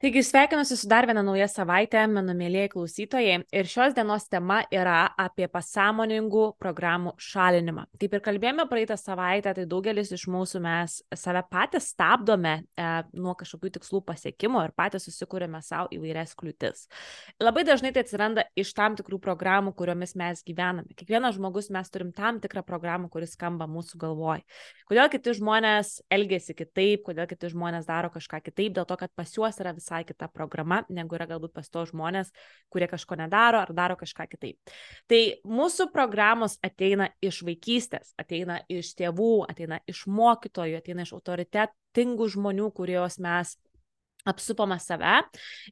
Taigi sveikinuosi su dar viena nauja savaitė, mano mėlyje klausytojai. Ir šios dienos tema yra apie pasąmoningų programų šalinimą. Kaip ir kalbėjome praeitą savaitę, tai daugelis iš mūsų mes save patys stabdome e, nuo kažkokių tikslų pasiekimo ir patys susikūrėme savo įvairias kliūtis. Labai dažnai tai atsiranda iš tam tikrų programų, kuriomis mes gyvename. Kiekvienas žmogus mes turim tam tikrą programą, kuris skamba mūsų galvoj. Kodėl kiti žmonės elgesi kitaip, kodėl kiti žmonės daro kažką kitaip, dėl to, kad pas juos yra visai visai kita programa, negu yra galbūt pas to žmonės, kurie kažko nedaro ar daro kažką kitaip. Tai mūsų programos ateina iš vaikystės, ateina iš tėvų, ateina iš mokytojų, ateina iš autoritetingų žmonių, kuriuos mes apsupama save.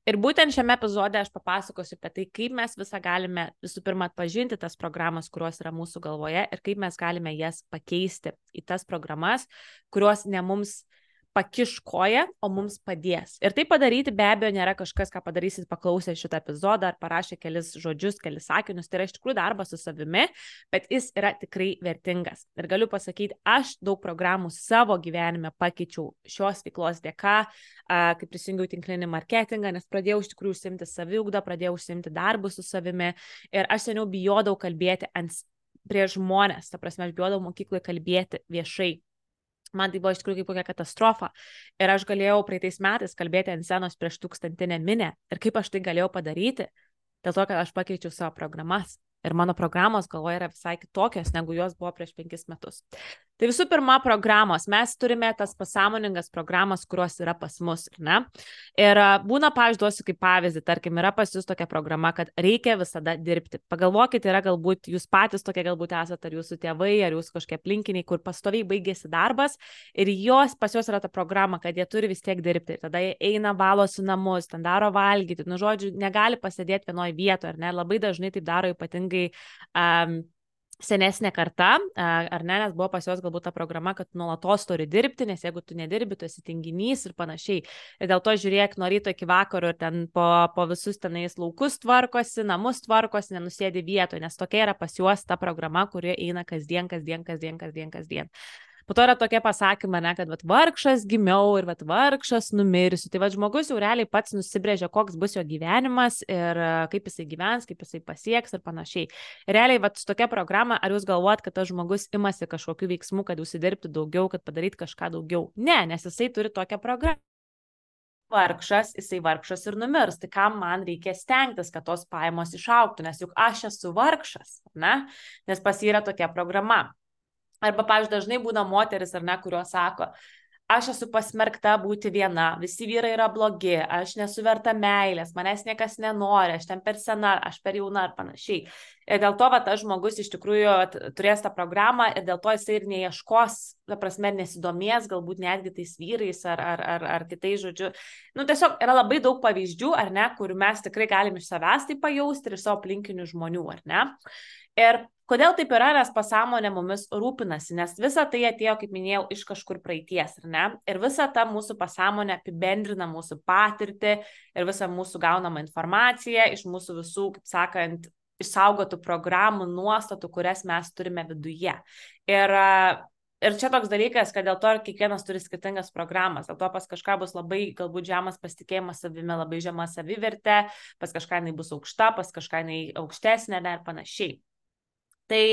Ir būtent šiame epizode aš papasakosiu apie tai, kaip mes visą galime visų pirma atpažinti tas programas, kurios yra mūsų galvoje ir kaip mes galime jas pakeisti į tas programas, kurios ne mums pakiš koją, o mums padės. Ir tai padaryti be abejo nėra kažkas, ką padarysit paklausę šitą epizodą ar parašę kelis žodžius, kelis sakinius. Tai yra iš tikrųjų darbas su savimi, bet jis yra tikrai vertingas. Ir galiu pasakyti, aš daug programų savo gyvenime pakeičiau šios veiklos dėka, kai prisijungiau tinklinį marketingą, nes pradėjau iš tikrųjų užsimti saviugdą, pradėjau užsimti darbus su savimi. Ir aš seniau bijodavau kalbėti ant prie žmonės, ta prasme, aš bijodavau mokykloje kalbėti viešai Man tai buvo iš tikrųjų kaip kokia katastrofa. Ir aš galėjau praeitais metais kalbėti ant scenos prieš tūkstantinę minę. Ir kaip aš tai galėjau padaryti? Dėl to, kad aš pakeičiau savo programas. Ir mano programos galvoje yra visai kitokios, negu jos buvo prieš penkis metus. Tai visų pirma, programos. Mes turime tas pasąmoningas programas, kurios yra pas mus, ne? Ir būna, pavyzdžiui, duosiu kaip pavyzdį, tarkim, yra pas jūs tokia programa, kad reikia visada dirbti. Pagalvokite, yra galbūt jūs patys tokie galbūt esate, ar jūsų tėvai, ar jūsų kažkokie aplinkiniai, kur pastoviai baigėsi darbas ir jos, pas juos yra ta programa, kad jie turi vis tiek dirbti. Ir tada jie eina valosi namus, ten daro valgyti, nu žodžiu, negali pasėdėti vienoje vietoje, ar ne? Labai dažnai taip daro ypatingai um, senesnė karta, ar ne, nes buvo pas juos galbūt ta programa, kad nuolatos turi dirbti, nes jeigu tu nedirbi, tu esi tinginys ir panašiai. Ir dėl to žiūrėk nuo ryto iki vakaro ir ten po, po visus tenais laukus tvarkosi, namus tvarkosi, nenusėdi vietoje, nes tokia yra pas juos ta programa, kuri eina kasdien, kasdien, kasdien, kasdien, kasdien. Po to yra tokie pasakymai, ne, kad vat, vargšas gimiau ir vat, vargšas numirsiu. Tai vat, žmogus jau realiai pats nusibrėžia, koks bus jo gyvenimas ir e, kaip jisai gyvens, kaip jisai pasieks ir panašiai. Realiai, vat, su tokia programa, ar jūs galvojat, kad tas žmogus imasi kažkokių veiksmų, kad užsidirbti daugiau, kad padaryt kažką daugiau? Ne, nes jisai turi tokią programą vargšas, jisai vargšas ir numirs. Tai kam man reikia stengtis, kad tos pajamos išauktų, nes juk aš esu vargšas, ne? Nes pas jį yra tokia programa. Arba, pavyzdžiui, dažnai būna moteris ar ne, kurios sako, aš esu pasmerkta būti viena, visi vyrai yra blogi, aš nesu verta meilės, manęs niekas nenori, aš ten per sena, aš per jauna ar panašiai. Ir dėl to, va, tas žmogus iš tikrųjų turės tą programą ir dėl to jisai ir neieškos, ta prasme, nesidomės galbūt netgi tais vyrais ar, ar, ar, ar kitais žodžiu. Nu, tiesiog yra labai daug pavyzdžių, ar ne, kur mes tikrai galim iš savęs tai pajausti ir iš savo aplinkinių žmonių, ar ne. Ir Kodėl taip yra, nes pasąmonė mumis rūpinasi, nes visa tai atėjo, kaip minėjau, iš kažkur praeities, ar ne? Ir visa ta mūsų pasąmonė apibendrina mūsų patirtį ir visą mūsų gaunamą informaciją iš mūsų visų, kaip sakant, išsaugotų programų, nuostatų, kurias mes turime viduje. Ir Ir čia toks dalykas, kad dėl to kiekvienas turi skirtingas programas. Dėl to pas kažką bus labai galbūt žemas pasitikėjimas savimi, labai žema savivertė, pas kažką jinai bus aukšta, pas kažką jinai aukštesnė ir panašiai. Tai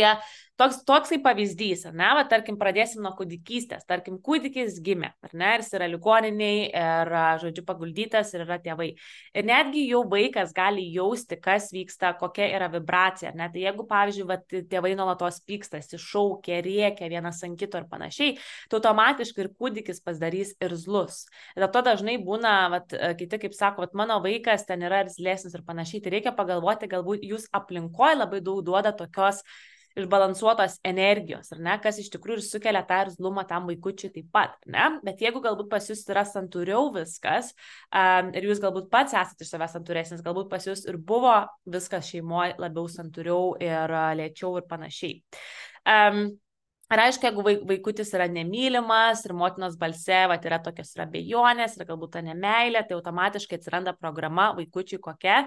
toks, toksai pavyzdys, ar ne, va, tarkim, pradėsim nuo kūdikystės, tarkim, kūdikis gimė, ar ne, ir jis yra ligoniniai, ir, žodžiu, paguldytas, ir yra tėvai. Ir netgi jau vaikas gali jausti, kas vyksta, kokia yra vibracija, ar ne, tai jeigu, pavyzdžiui, va, tėvai nuolatos pykstasi, šaukia, rėkia vienas ant kito ir panašiai, tai automatiškai ir kūdikis pasidarys ir zlus. Dėl to dažnai būna, va, kiti, kaip sako, va, mano vaikas ten yra irzlesnis ir panašiai, tai reikia pagalvoti, galbūt jūs aplinkoje labai daug duoda tokios išbalansuotos energijos, ar ne, kas iš tikrųjų ir sukelia tą irzlumą tam vaikučiui taip pat, ne, bet jeigu galbūt pas jūs yra santūriau viskas um, ir jūs galbūt pats esate iš savęs santūresnis, galbūt pas jūs ir buvo viskas šeimoje labiau santūriau ir uh, lėčiau ir panašiai. Um, Ar aišku, jeigu vaikutis yra nemylimas ir motinos balse, va, yra tokios yra bejonės ir galbūt ta nemailė, tai automatiškai atsiranda programa vaikučiui kokia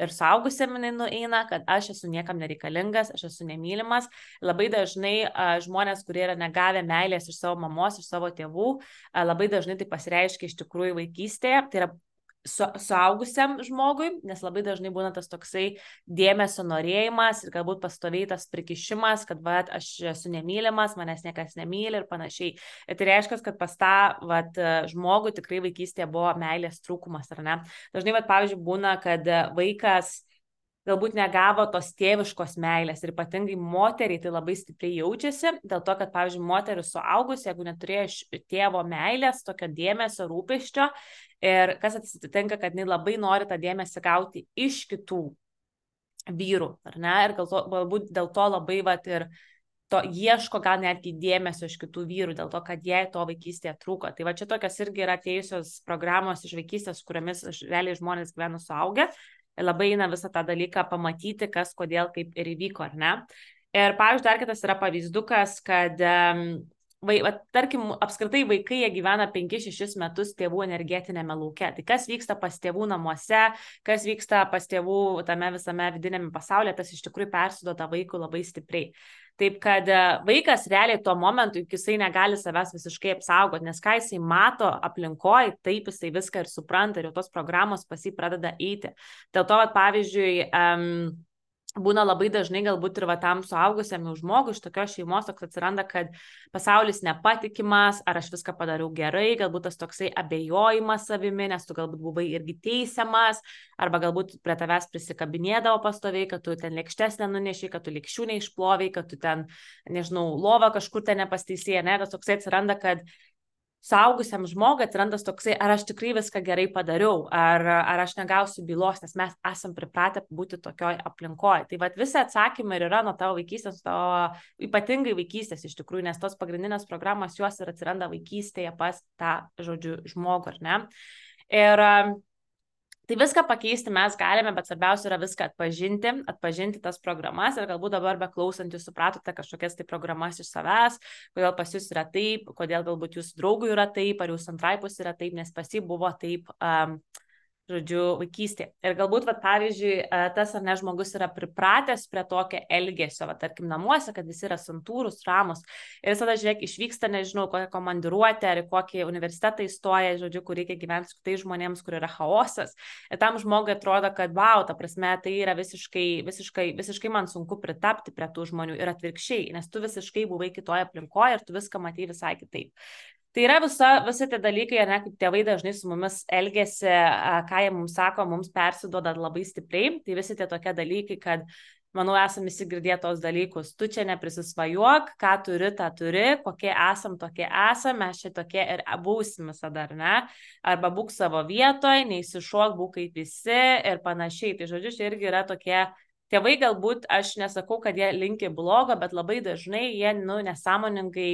ir saugusiam jinai nueina, kad aš esu niekam nereikalingas, aš esu nemylimas. Labai dažnai a, žmonės, kurie yra negavę meilės iš savo mamos, iš savo tėvų, a, labai dažnai tai pasireiškia iš tikrųjų vaikystėje. Tai yra su, suaugusiam žmogui, nes labai dažnai būna tas toksai dėmesio norėjimas ir galbūt pastoviai tas prikišimas, kad va, aš esu nemylimas, manęs niekas nemyli ir panašiai. Ir tai reiškia, kad pas tą vat, žmogų tikrai vaikystėje buvo meilės trūkumas, ar ne? Dažnai, vat, pavyzdžiui, būna, kad vaikas galbūt negavo tos tėviškos meilės ir ypatingai moteriai tai labai stipriai jaučiasi, dėl to, kad, pavyzdžiui, moteris suaugus, jeigu neturėjo tėvo meilės, tokio dėmesio, rūpeščio ir kas atsitinka, kad jinai labai nori tą dėmesį gauti iš kitų vyrų, ar ne, ir galbūt dėl to labai vat ir to ieško gal netgi dėmesio iš kitų vyrų, dėl to, kad jai to vaikystėje trūko. Tai va čia tokios irgi yra atėjusios programos iš vaikystės, kuriamis realiai žmonės gyvena suaugę labai eina visą tą dalyką pamatyti, kas, kodėl, kaip ir įvyko, ar ne. Ir, pavyzdžiui, dar kitas yra pavyzdukas, kad vai, va, tarkim, apskritai vaikai jie gyvena 5-6 metus tėvų energetinėme lauke. Tai kas vyksta pas tėvų namuose, kas vyksta pas tėvų tame visame vidinėme pasaulyje, tas iš tikrųjų persiduoda vaikų labai stipriai. Taip kad e, vaikas realiai tuo momentu, iki jisai negali savęs visiškai apsaugoti, nes ką jisai mato aplinkoje, taip jisai viską ir supranta ir jau tos programos pas jį pradeda eiti. Dėl to, vat, pavyzdžiui, um, būna labai dažnai galbūt ir va tam suaugusiam žmogui iš tokios šeimos toks atsiranda, kad pasaulis nepatikimas, ar aš viską padariau gerai, galbūt tas toksai abejojimas savimi, nes tu galbūt buvai irgi teisiamas, arba galbūt prie tavęs prisikabinėdavo pastoviai, kad tu ten lėkštes nenunešiai, kad tu lėkščių neišploviai, kad tu ten, nežinau, lovą kažkur ten nepasteisėjai, ne, tas toksai atsiranda, kad suaugusiam žmogui atsiranda toksai, ar aš tikrai viską gerai padariau, ar, ar aš negausiu bylos, nes mes esam pripratę būti tokioj aplinkoje. Tai vad visi atsakymai ir yra nuo tavo vaikystės, tavo ypatingai vaikystės iš tikrųjų, nes tos pagrindinės programos jos ir atsiranda vaikystėje pas tą, žodžiu, žmogų, ar ne? Ir Tai viską pakeisti mes galime, bet svarbiausia yra viską atpažinti, atpažinti tas programas ir galbūt dabar beklausant jūs supratote kažkokias tai programas iš savęs, kodėl pas jūs yra taip, kodėl galbūt jūsų draugui yra taip, ar jūsų antrai pusė yra taip, nes pas jį buvo taip. Um, žodžiu, vaikystė. Ir galbūt, va, pavyzdžiui, e, tas ar ne žmogus yra pripratęs prie tokio elgesio, va, tarkim, namuose, kad visi yra santūrus, ramus. Ir visada, žiūrėk, išvyksta, nežinau, kokią komandiruotę ar kokį universitetą įstoja, žodžiu, kur reikia gyventi su kitais žmonėms, kur yra chaosas. Ir tam žmogui atrodo, kad, wow, ta prasme, tai yra visiškai, visiškai, visiškai man sunku pritapti prie tų žmonių ir atvirkščiai, nes tu visiškai buvai kitoje aplinkoje ir tu viską matai visai kitaip. Tai yra visa, visi tie dalykai, ne, kaip tėvai dažnai su mumis elgesi, ką jie mums sako, mums persiduoda labai stipriai. Tai visi tie tokie dalykai, kad, manau, esame įsigirdėję tos dalykus. Tu čia neprisisvajuok, ką turi, tą turi, kokie esam, tokie esame, mes čia tokie ir būsim visada, ar ne? Arba būk savo vietoje, neįsišok, būk kaip visi ir panašiai. Tai žodžiu, čia irgi yra tokie Tėvai galbūt, aš nesakau, kad jie linkia blogo, bet labai dažnai jie, nu, nesąmoningai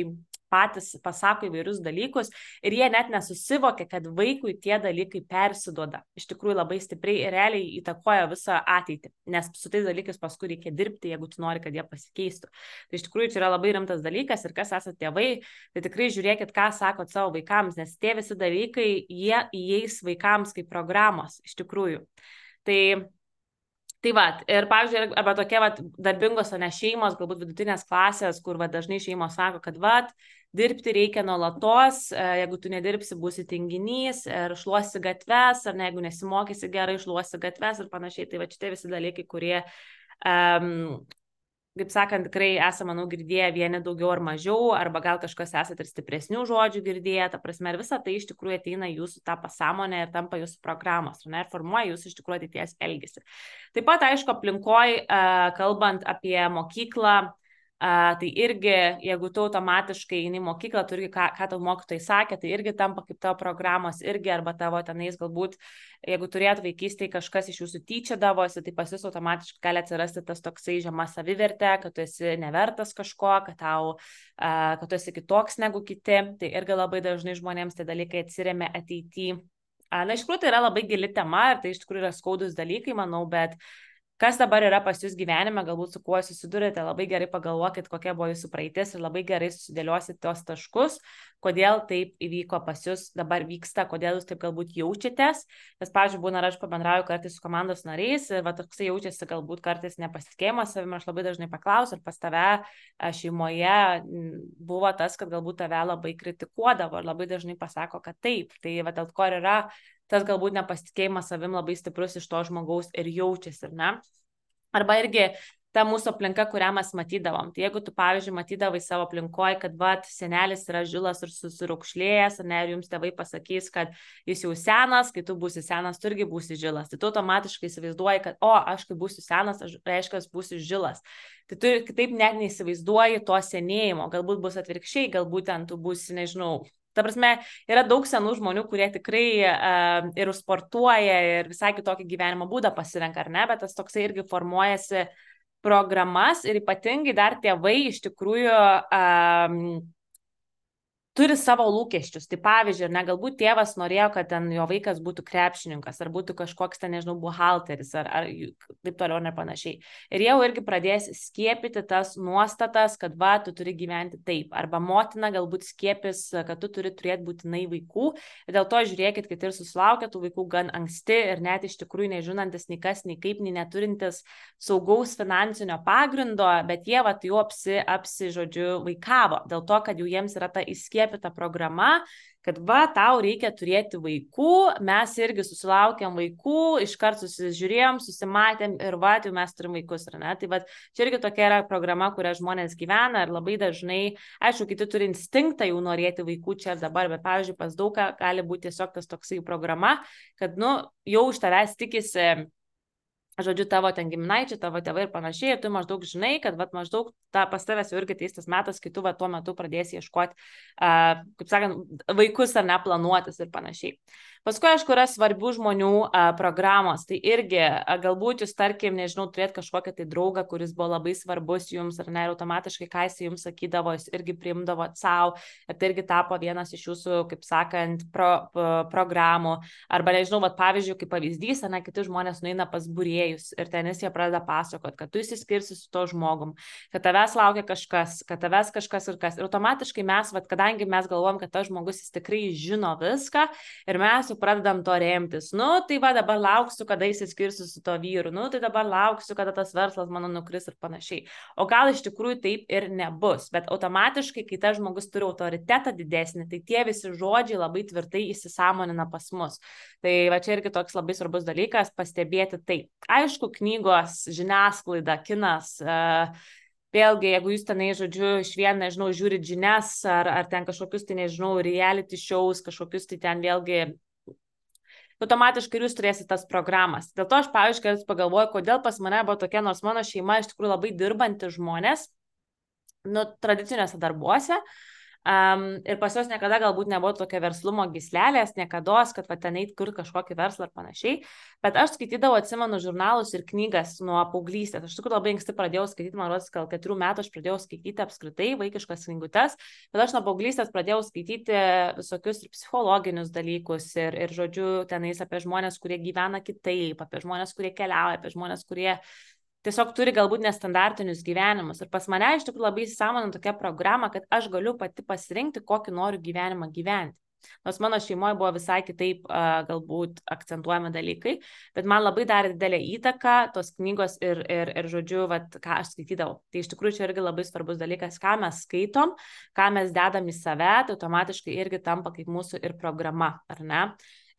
patys pasako įvairius dalykus ir jie net nesusivokia, kad vaikui tie dalykai persiduoda. Iš tikrųjų labai stipriai ir realiai įtakoja visą ateitį, nes su tais dalykais paskui reikia dirbti, jeigu tu nori, kad jie pasikeistų. Tai iš tikrųjų čia yra labai rimtas dalykas ir kas esate tėvai, tai tikrai žiūrėkit, ką sakot savo vaikams, nes tie visi dalykai, jie įeis vaikams kaip programos, iš tikrųjų. Tai Tai va, ir pavyzdžiui, arba tokie va, darbingos, o ne šeimos, galbūt vidutinės klasės, kur va, dažnai šeimos sako, kad va, dirbti reikia nuolatos, e, jeigu tu nedirbsi, būsi tinginys ir šluosi gatves, ar ne, jeigu nesimokysi gerai, šluosi gatves ir panašiai. Tai va, šitie visi dalykai, kurie um, kaip sakant, tikrai esame, manau, girdėję vieni daugiau ar mažiau, arba gal kažkas esate ir stipresnių žodžių girdėję, ta prasme, ir visa tai iš tikrųjų ateina jūsų tą pasąmonę ir tampa jūsų programos, ne, ir formuoja jūsų iš tikrųjų ateities elgesį. Taip pat, aišku, aplinkoje, kalbant apie mokyklą, Uh, tai irgi, jeigu tu automatiškai eini į mokyklą, tu irgi, ką, ką tau mokytojai sakė, tai irgi tampa kaip tavo programos, irgi arba tavo tenais galbūt, jeigu turėtų vaikystėje kažkas iš jūsų tyčia davosi, tai pas jūs automatiškai gali atsirasti tas toksai žema savivertė, kad tu esi nevertas kažko, kad, tau, uh, kad tu esi kitoks negu kiti. Tai irgi labai dažnai žmonėms tie dalykai atsiriame ateityje. Na, iš tikrųjų, tai yra labai gili tema ir tai iš tikrųjų yra skaudus dalykai, manau, bet uh, kas dabar yra pas jūs gyvenime, galbūt su kuo susidurite, labai gerai pagalvokit, kokia buvo jūsų praeitis ir labai gerai susidėliosit tos taškus, kodėl taip įvyko pas jūs, dabar vyksta, kodėl jūs taip galbūt jaučiatės. Nes, pavyzdžiui, būna, aš pabendrauju kartais su komandos nariais ir va toksai jaučiasi galbūt kartais nepasitikėjimas savimi, aš labai dažnai paklausiu, ar pas tave šeimoje buvo tas, kad galbūt tave labai kritikuodavo ir labai dažnai pasako, kad taip. Tai va dėl ko yra tas galbūt nepasitikėjimas savim labai stiprus iš to žmogaus ir jaučiasi, ar ne? Arba irgi ta mūsų aplinka, kurią mes matydavom. Tai jeigu tu, pavyzdžiui, matydavai savo aplinkoje, kad vat, senelis yra žilas ir susiraukšlėjęs, ne, ir jums tėvai pasakys, kad jis jau senas, kai tu būsi senas, tu irgi būsi žilas. Tai tu automatiškai įsivaizduoji, kad, o, aš kai būsiu senas, aš reiškia, būsiu žilas. Tai tu kitaip net neįsivaizduoji to senėjimo. Galbūt bus atvirkščiai, galbūt ten tu būsi, nežinau, Ta prasme, yra daug senų žmonių, kurie tikrai uh, ir sportuoja, ir visai kitokį gyvenimo būdą pasirenka, ar ne, bet tas toksai irgi formuojasi programas ir ypatingai dar tėvai iš tikrųjų um, turi savo lūkesčius. Tai pavyzdžiui, ne, galbūt tėvas norėjo, kad ten jo vaikas būtų krepšininkas, ar būtų kažkoks ten, nežinau, buhalteris, ar, ar taip toliau ir panašiai. Ir jau irgi pradės skiepyti tas nuostatas, kad va, tu turi gyventi taip. Arba motina galbūt skiepis, kad tu turi turėti būtinai vaikų. Ir dėl to žiūrėkit, kad ir susilaukia tų vaikų gan anksti ir net iš tikrųjų nežinantis nei kas, nei kaip, nei neturintis saugaus finansinio pagrindo, bet jie va, jau apsi, apsi, žodžiu, vaikavo. Dėl to, kad jau jiems yra ta įskiepita įskiepita programa, kad va, tau reikia turėti vaikų, mes irgi susilaukėm vaikų, iškart susižiūrėjom, susimatėm ir va, jau mes turim vaikus, ar ne? Tai va, čia irgi tokia yra programa, kurią žmonės gyvena ir labai dažnai, aišku, kiti turi instinktą jau norėti vaikų čia ir dabar, bet, pavyzdžiui, pas daugą gali būti tiesiog tas toksai programa, kad, nu, jau iš tavęs tikisi žodžiu, tavo ten giminaičiai, tavo tėvai ir panašiai, ir tu maždaug žinai, kad vat, maždaug ta, pas tavęs jau irgi teistas metas, kai tu va, tuo metu pradėsi ieškoti, uh, kaip sakant, vaikus ar neplanuotis ir panašiai. Paskui, aišku, yra svarbių žmonių a, programos. Tai irgi, a, galbūt jūs, tarkim, nežinau, turėt kažkokią tai draugą, kuris buvo labai svarbus jums, ar ne, ir automatiškai, ką jis jums sakydavo, jūs irgi priimdavo savo, ir tai irgi tapo vienas iš jūsų, kaip sakant, pro, pro, programų. Arba, nežinau, vat, pavyzdžiui, kaip pavyzdys, ne, kiti žmonės nueina pas būrėjus ir tenis jie pradeda pasakot, kad tu įsiskirsi su to žmogum, kad tavęs laukia kažkas, kad tavęs kažkas ir kas. Ir automatiškai mes, vat, kadangi mes galvom, kad tas žmogus jis tikrai žino viską ir mes jau pradedam to remtis. Nu, tai va dabar lauksiu, kada įsiskirsiu su to vyru, nu, tai dabar lauksiu, kada tas verslas mano nukris ir panašiai. O gal iš tikrųjų taip ir nebus, bet automatiškai, kai tas žmogus turi autoritetą didesnį, tai tie visi žodžiai labai tvirtai įsisamonina pas mus. Tai va čia irgi toks labai svarbus dalykas pastebėti tai. Aišku, knygos, žiniasklaida, kinas. Uh, vėlgi, jeigu jūs tenai, žodžiu, iš vien, nežinau, žiūrit žinias ar, ar ten kažkokius, tai nežinau, reality shows, kažkokius, tai ten vėlgi automatiškai ir jūs turėsite tas programas. Dėl to aš, pavyzdžiui, kartais pagalvoju, kodėl pas mane buvo tokia, nors mano šeima iš tikrųjų labai dirbanti žmonės, nu, tradiciniuose darbuose, uh, Um, ir pas juos niekada galbūt nebuvo tokia verslumo gislelės, niekada, kad va ten eit kur kažkokį verslą ar panašiai. Bet aš skaitydavau, atsimenu, žurnalus ir knygas nuo paauglystės. Aš tikrųjų labai anksti pradėjau skaityti, man rodos, gal keturių metų aš pradėjau skaityti apskritai vaikiškas knygutes, bet aš nuo paauglystės pradėjau skaityti visokius ir psichologinius dalykus ir, ir žodžiu, tenais apie žmonės, kurie gyvena kitaip, apie žmonės, kurie keliauja, apie žmonės, kurie tiesiog turi galbūt nestandartinius gyvenimus. Ir pas mane iš tikrųjų labai įsisamonė tokia programa, kad aš galiu pati pasirinkti, kokį noriu gyvenimą gyventi. Nors mano šeimoje buvo visai kitaip galbūt akcentuojami dalykai, bet man labai darė didelę įtaką tos knygos ir, ir, ir žodžiu, vat, ką aš skaitydavau. Tai iš tikrųjų čia irgi labai svarbus dalykas, ką mes skaitom, ką mes dedam į save, tai automatiškai irgi tampa kaip mūsų ir programa, ar ne?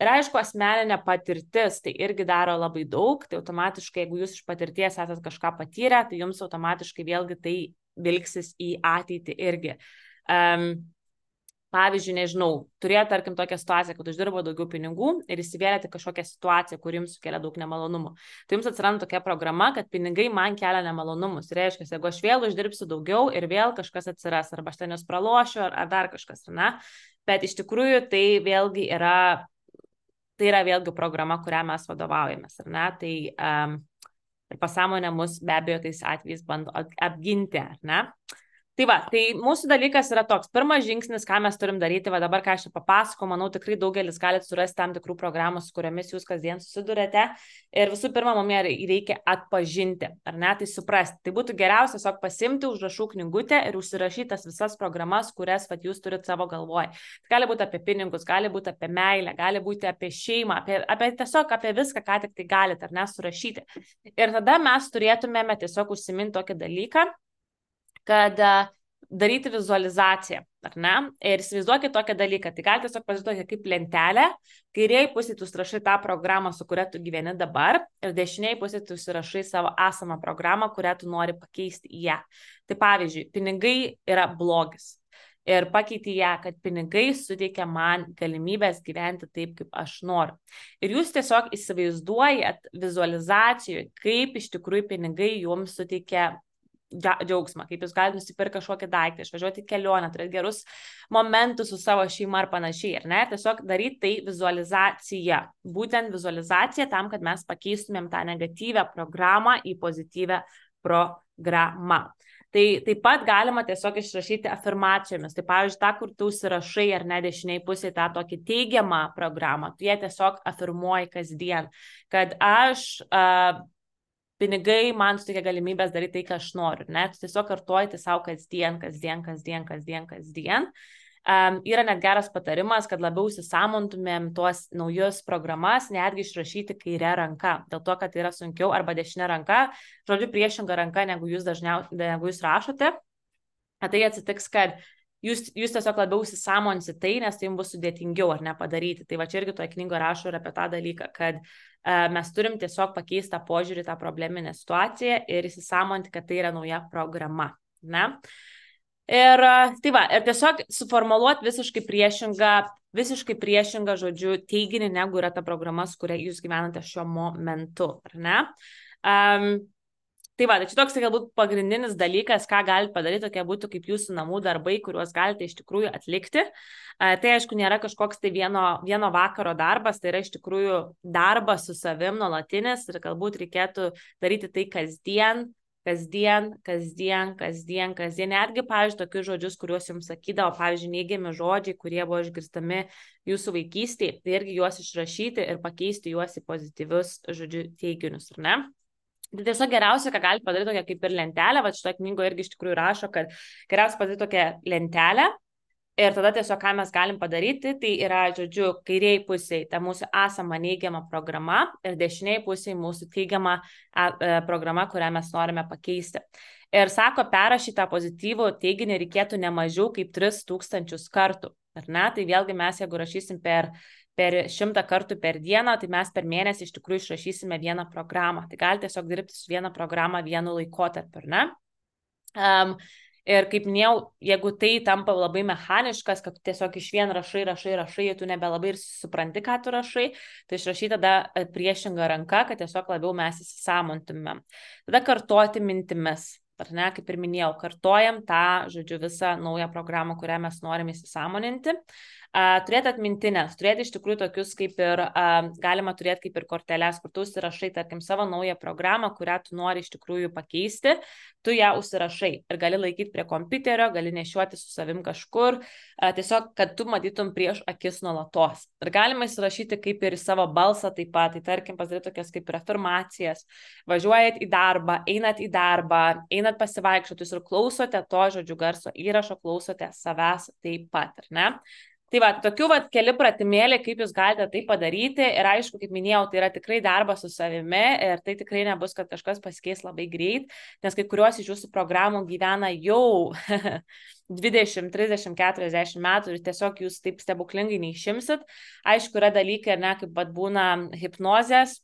Ir aišku, asmeninė patirtis tai irgi daro labai daug, tai automatiškai, jeigu jūs iš patirties esate kažką patyrę, tai jums automatiškai vėlgi tai vilksis į ateitį irgi. Um, pavyzdžiui, nežinau, turėjo, tarkim, tokią situaciją, kad uždirbo daugiau pinigų ir įsivėlėte kažkokią situaciją, kuri jums sukelia daug nemalonumų. Tai jums atsiranda tokia programa, kad pinigai man kelia nemalonumus. Tai reiškia, jeigu aš vėl uždirbsiu daugiau ir vėl kažkas atsiras, arba aš ten jūs pralošiu, ar, ar dar kažkas, na. Bet iš tikrųjų tai vėlgi yra tai yra vėlgi programa, kurią mes vadovaujamės, ar ne? Tai um, ir pasąmonė mus be abejo tais atvejais bando apginti, ar ne? Tai va, tai mūsų dalykas yra toks. Pirmas žingsnis, ką mes turim daryti, va dabar, ką aš čia papasakau, manau, tikrai daugelis galite surasti tam tikrų programų, su kuriamis jūs kasdien susidurėte. Ir visų pirma, mum reikia atpažinti, ar ne, tai suprasti. Tai būtų geriausia tiesiog pasimti užrašų knygutę ir užsirašytas visas programas, kurias va, jūs turite savo galvoje. Tai gali būti apie pinigus, gali būti apie meilę, gali būti apie šeimą, apie, apie tiesiog apie viską, ką tik tai galite, ar ne, surašyti. Ir tada mes turėtumėme tiesiog užsiminti tokį dalyką kad daryti vizualizaciją, ar ne? Ir įsivaizduokit tokią dalyką. Tai galite tiesiog pasiduoti kaip lentelę. Kairiai pusė tu užrašai tą programą, su kuria tu gyveni dabar. Ir dešiniai pusė tu užrašai savo esamą programą, kurią tu nori pakeisti į ją. Tai pavyzdžiui, pinigai yra blogis. Ir pakeiti ją, kad pinigai suteikia man galimybės gyventi taip, kaip aš noriu. Ir jūs tiesiog įsivaizduojat vizualizacijoje, kaip iš tikrųjų pinigai jums suteikia džiaugsmą, kaip jūs galite nusipirkti kažkokį daiktą, išvažiuoti kelionę, turėti gerus momentus su savo šeima ar panašiai, ar ne? Tiesiog daryti tai vizualizacija. Būtent vizualizacija tam, kad mes pakeistumėm tą negatyvę programą į pozityvę programą. Tai taip pat galima tiesiog išrašyti afirmacijomis. Tai pavyzdžiui, tą, kur tu užsirašai ar ne dešiniai pusėje tą tokį teigiamą programą, tu ją tiesiog afirmuoji kasdien, kad aš uh, pinigai man suteikia galimybės daryti tai, ką aš noriu. Net tiesiog kartuoti savo kasdien, kasdien, kasdien, kasdien, kasdien. Um, yra net geras patarimas, kad labiau įsisamontumėm tuos naujus programas, netgi išrašyti kairę ranką, dėl to, kad tai yra sunkiau arba dešinė ranka, žodžiu, priešinga ranka, negu jūs dažniausiai, negu jūs rašote. Tai atsitiks, kad jūs, jūs tiesiog labiau įsisamonsit tai, nes tai jums bus sudėtingiau ar ne padaryti. Tai va čia irgi toje knygoje rašo ir apie tą dalyką, kad mes turim tiesiog pakeisti tą požiūrį, tą probleminę situaciją ir įsisamonti, kad tai yra nauja programa. Ne? Ir tai va, ir tiesiog suformuoluoti visiškai priešingą, visiškai priešingą, žodžiu, teiginį, negu yra ta programa, su kuria jūs gyvenate šiuo momentu, ar ne? Um, Tai va, tai čia toks galbūt pagrindinis dalykas, ką galite padaryti, tokie būtų kaip jūsų namų darbai, kuriuos galite iš tikrųjų atlikti. Tai aišku, nėra kažkoks tai vieno, vieno vakaro darbas, tai yra iš tikrųjų darbas su savim nuolatinis ir galbūt reikėtų daryti tai kasdien, kasdien, kasdien, kasdien, kasdien. Netgi, pavyzdžiui, tokius žodžius, kuriuos jums sakydavo, pavyzdžiui, neigiami žodžiai, kurie buvo išgirstami jūsų vaikystėje, tai irgi juos išrašyti ir pakeisti juos į pozityvius, žodžiu, teiginius, ar ne? Tai tiesiog geriausia, ką gali padaryti tokia kaip ir lentelė, va šitoje knygoje irgi iš tikrųjų rašo, kad geriausia padaryti tokią lentelę ir tada tiesiog ką mes galim padaryti, tai yra, žodžiu, kairiai pusiai ta mūsų esama neigiama programa ir dešiniai pusiai mūsų teigiama e, programa, kurią mes norime pakeisti. Ir sako, perrašyti tą pozityvų teiginį reikėtų ne mažiau kaip 3000 kartų. Ar ne? Tai vėlgi mes, jeigu rašysim per per šimtą kartų per dieną, tai mes per mėnesį iš tikrųjų išrašysime vieną programą. Tai galite tiesiog dirbti su viena programa vienu laikotarpiu, ne? Um, ir kaip minėjau, jeigu tai tampa labai mechaniškas, kad tiesiog iš vien rašai, rašai, rašai, tu nebelabai ir supranti, ką tu rašai, tai išrašy tada priešingą ranką, kad tiesiog labiau mes įsisamontumėm. Tada kartoti mintimis. Ar ne, kaip ir minėjau, kartojam tą, žodžiu, visą naują programą, kurią mes norime įsisamoninti. Turėti atmintinės, turėti iš tikrųjų tokius kaip ir, galima turėti kaip ir korteles, kur tu užsirašai, tarkim, savo naują programą, kurią tu nori iš tikrųjų pakeisti, tu ją užsirašai ir gali laikyti prie kompiuterio, gali nešiuoti su savim kažkur, tiesiog, kad tu matytum prieš akis nuolatos. Ir galima įsirašyti kaip ir savo balsą taip pat, tai tarkim, pasidaryti tokias kaip ir afirmacijas, važiuojat į darbą, einat į darbą, einat pasivaikščioti ir klausote to žodžių garso įrašo, klausote savęs taip pat, ar ne? Tai va, tokių va keli pratimėliai, kaip jūs galite tai padaryti. Ir aišku, kaip minėjau, tai yra tikrai darbas su savimi ir tai tikrai nebus, kad kažkas pasikeis labai greit, nes kai kuriuos iš jūsų programų gyvena jau 20, 30, 40 metų ir tiesiog jūs taip stebuklingai neišimsit. Aišku, yra dalykai, ne, kaip pat būna hipnozės,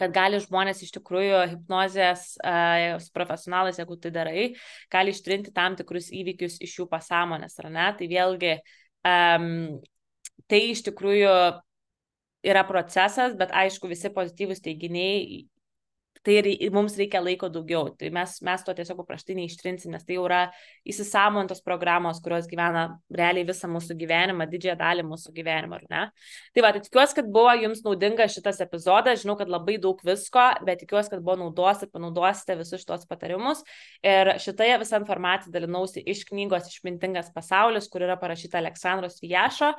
kad gali žmonės iš tikrųjų hipnozės uh, profesionalas, jeigu tai darai, gali ištrinti tam tikrus įvykius iš jų pasąmonės, ar ne? Tai vėlgi Um, tai iš tikrųjų yra procesas, bet aišku, visi pozityvūs teiginiai tai ir mums reikia laiko daugiau. Tai mes, mes to tiesiog paprastai neištrinsim, nes tai jau yra įsisamontos programos, kurios gyvena realiai visą mūsų gyvenimą, didžiąją dalį mūsų gyvenimo, ar ne? Tai va, tai tikiuosi, kad buvo jums naudingas šitas epizodas, žinau, kad labai daug visko, bet tikiuosi, kad buvo naudos ir panaudosite visus šitos patarimus. Ir šitoje visą informaciją dalinausi iš knygos Išmintingas pasaulis, kur yra parašyta Aleksandros Vijašo.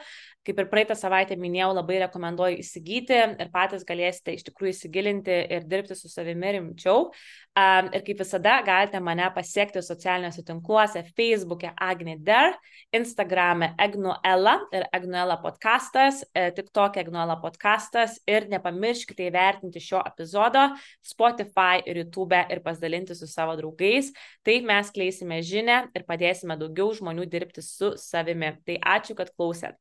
Kaip ir praeitą savaitę minėjau, labai rekomenduoju įsigyti ir patys galėsite iš tikrųjų įsigilinti ir dirbti su savimi savimi rimčiau. Um, ir kaip visada galite mane pasiekti socialiniuose tinkluose Facebook'e Agnider, Instagram'e Egnuela ir Egnuela podcastas, e, TikTok'e Egnuela podcastas ir nepamirškite įvertinti šio epizodo Spotify ir YouTube ir pasidalinti su savo draugais. Taip mes kleisime žinę ir padėsime daugiau žmonių dirbti su savimi. Tai ačiū, kad klausėt.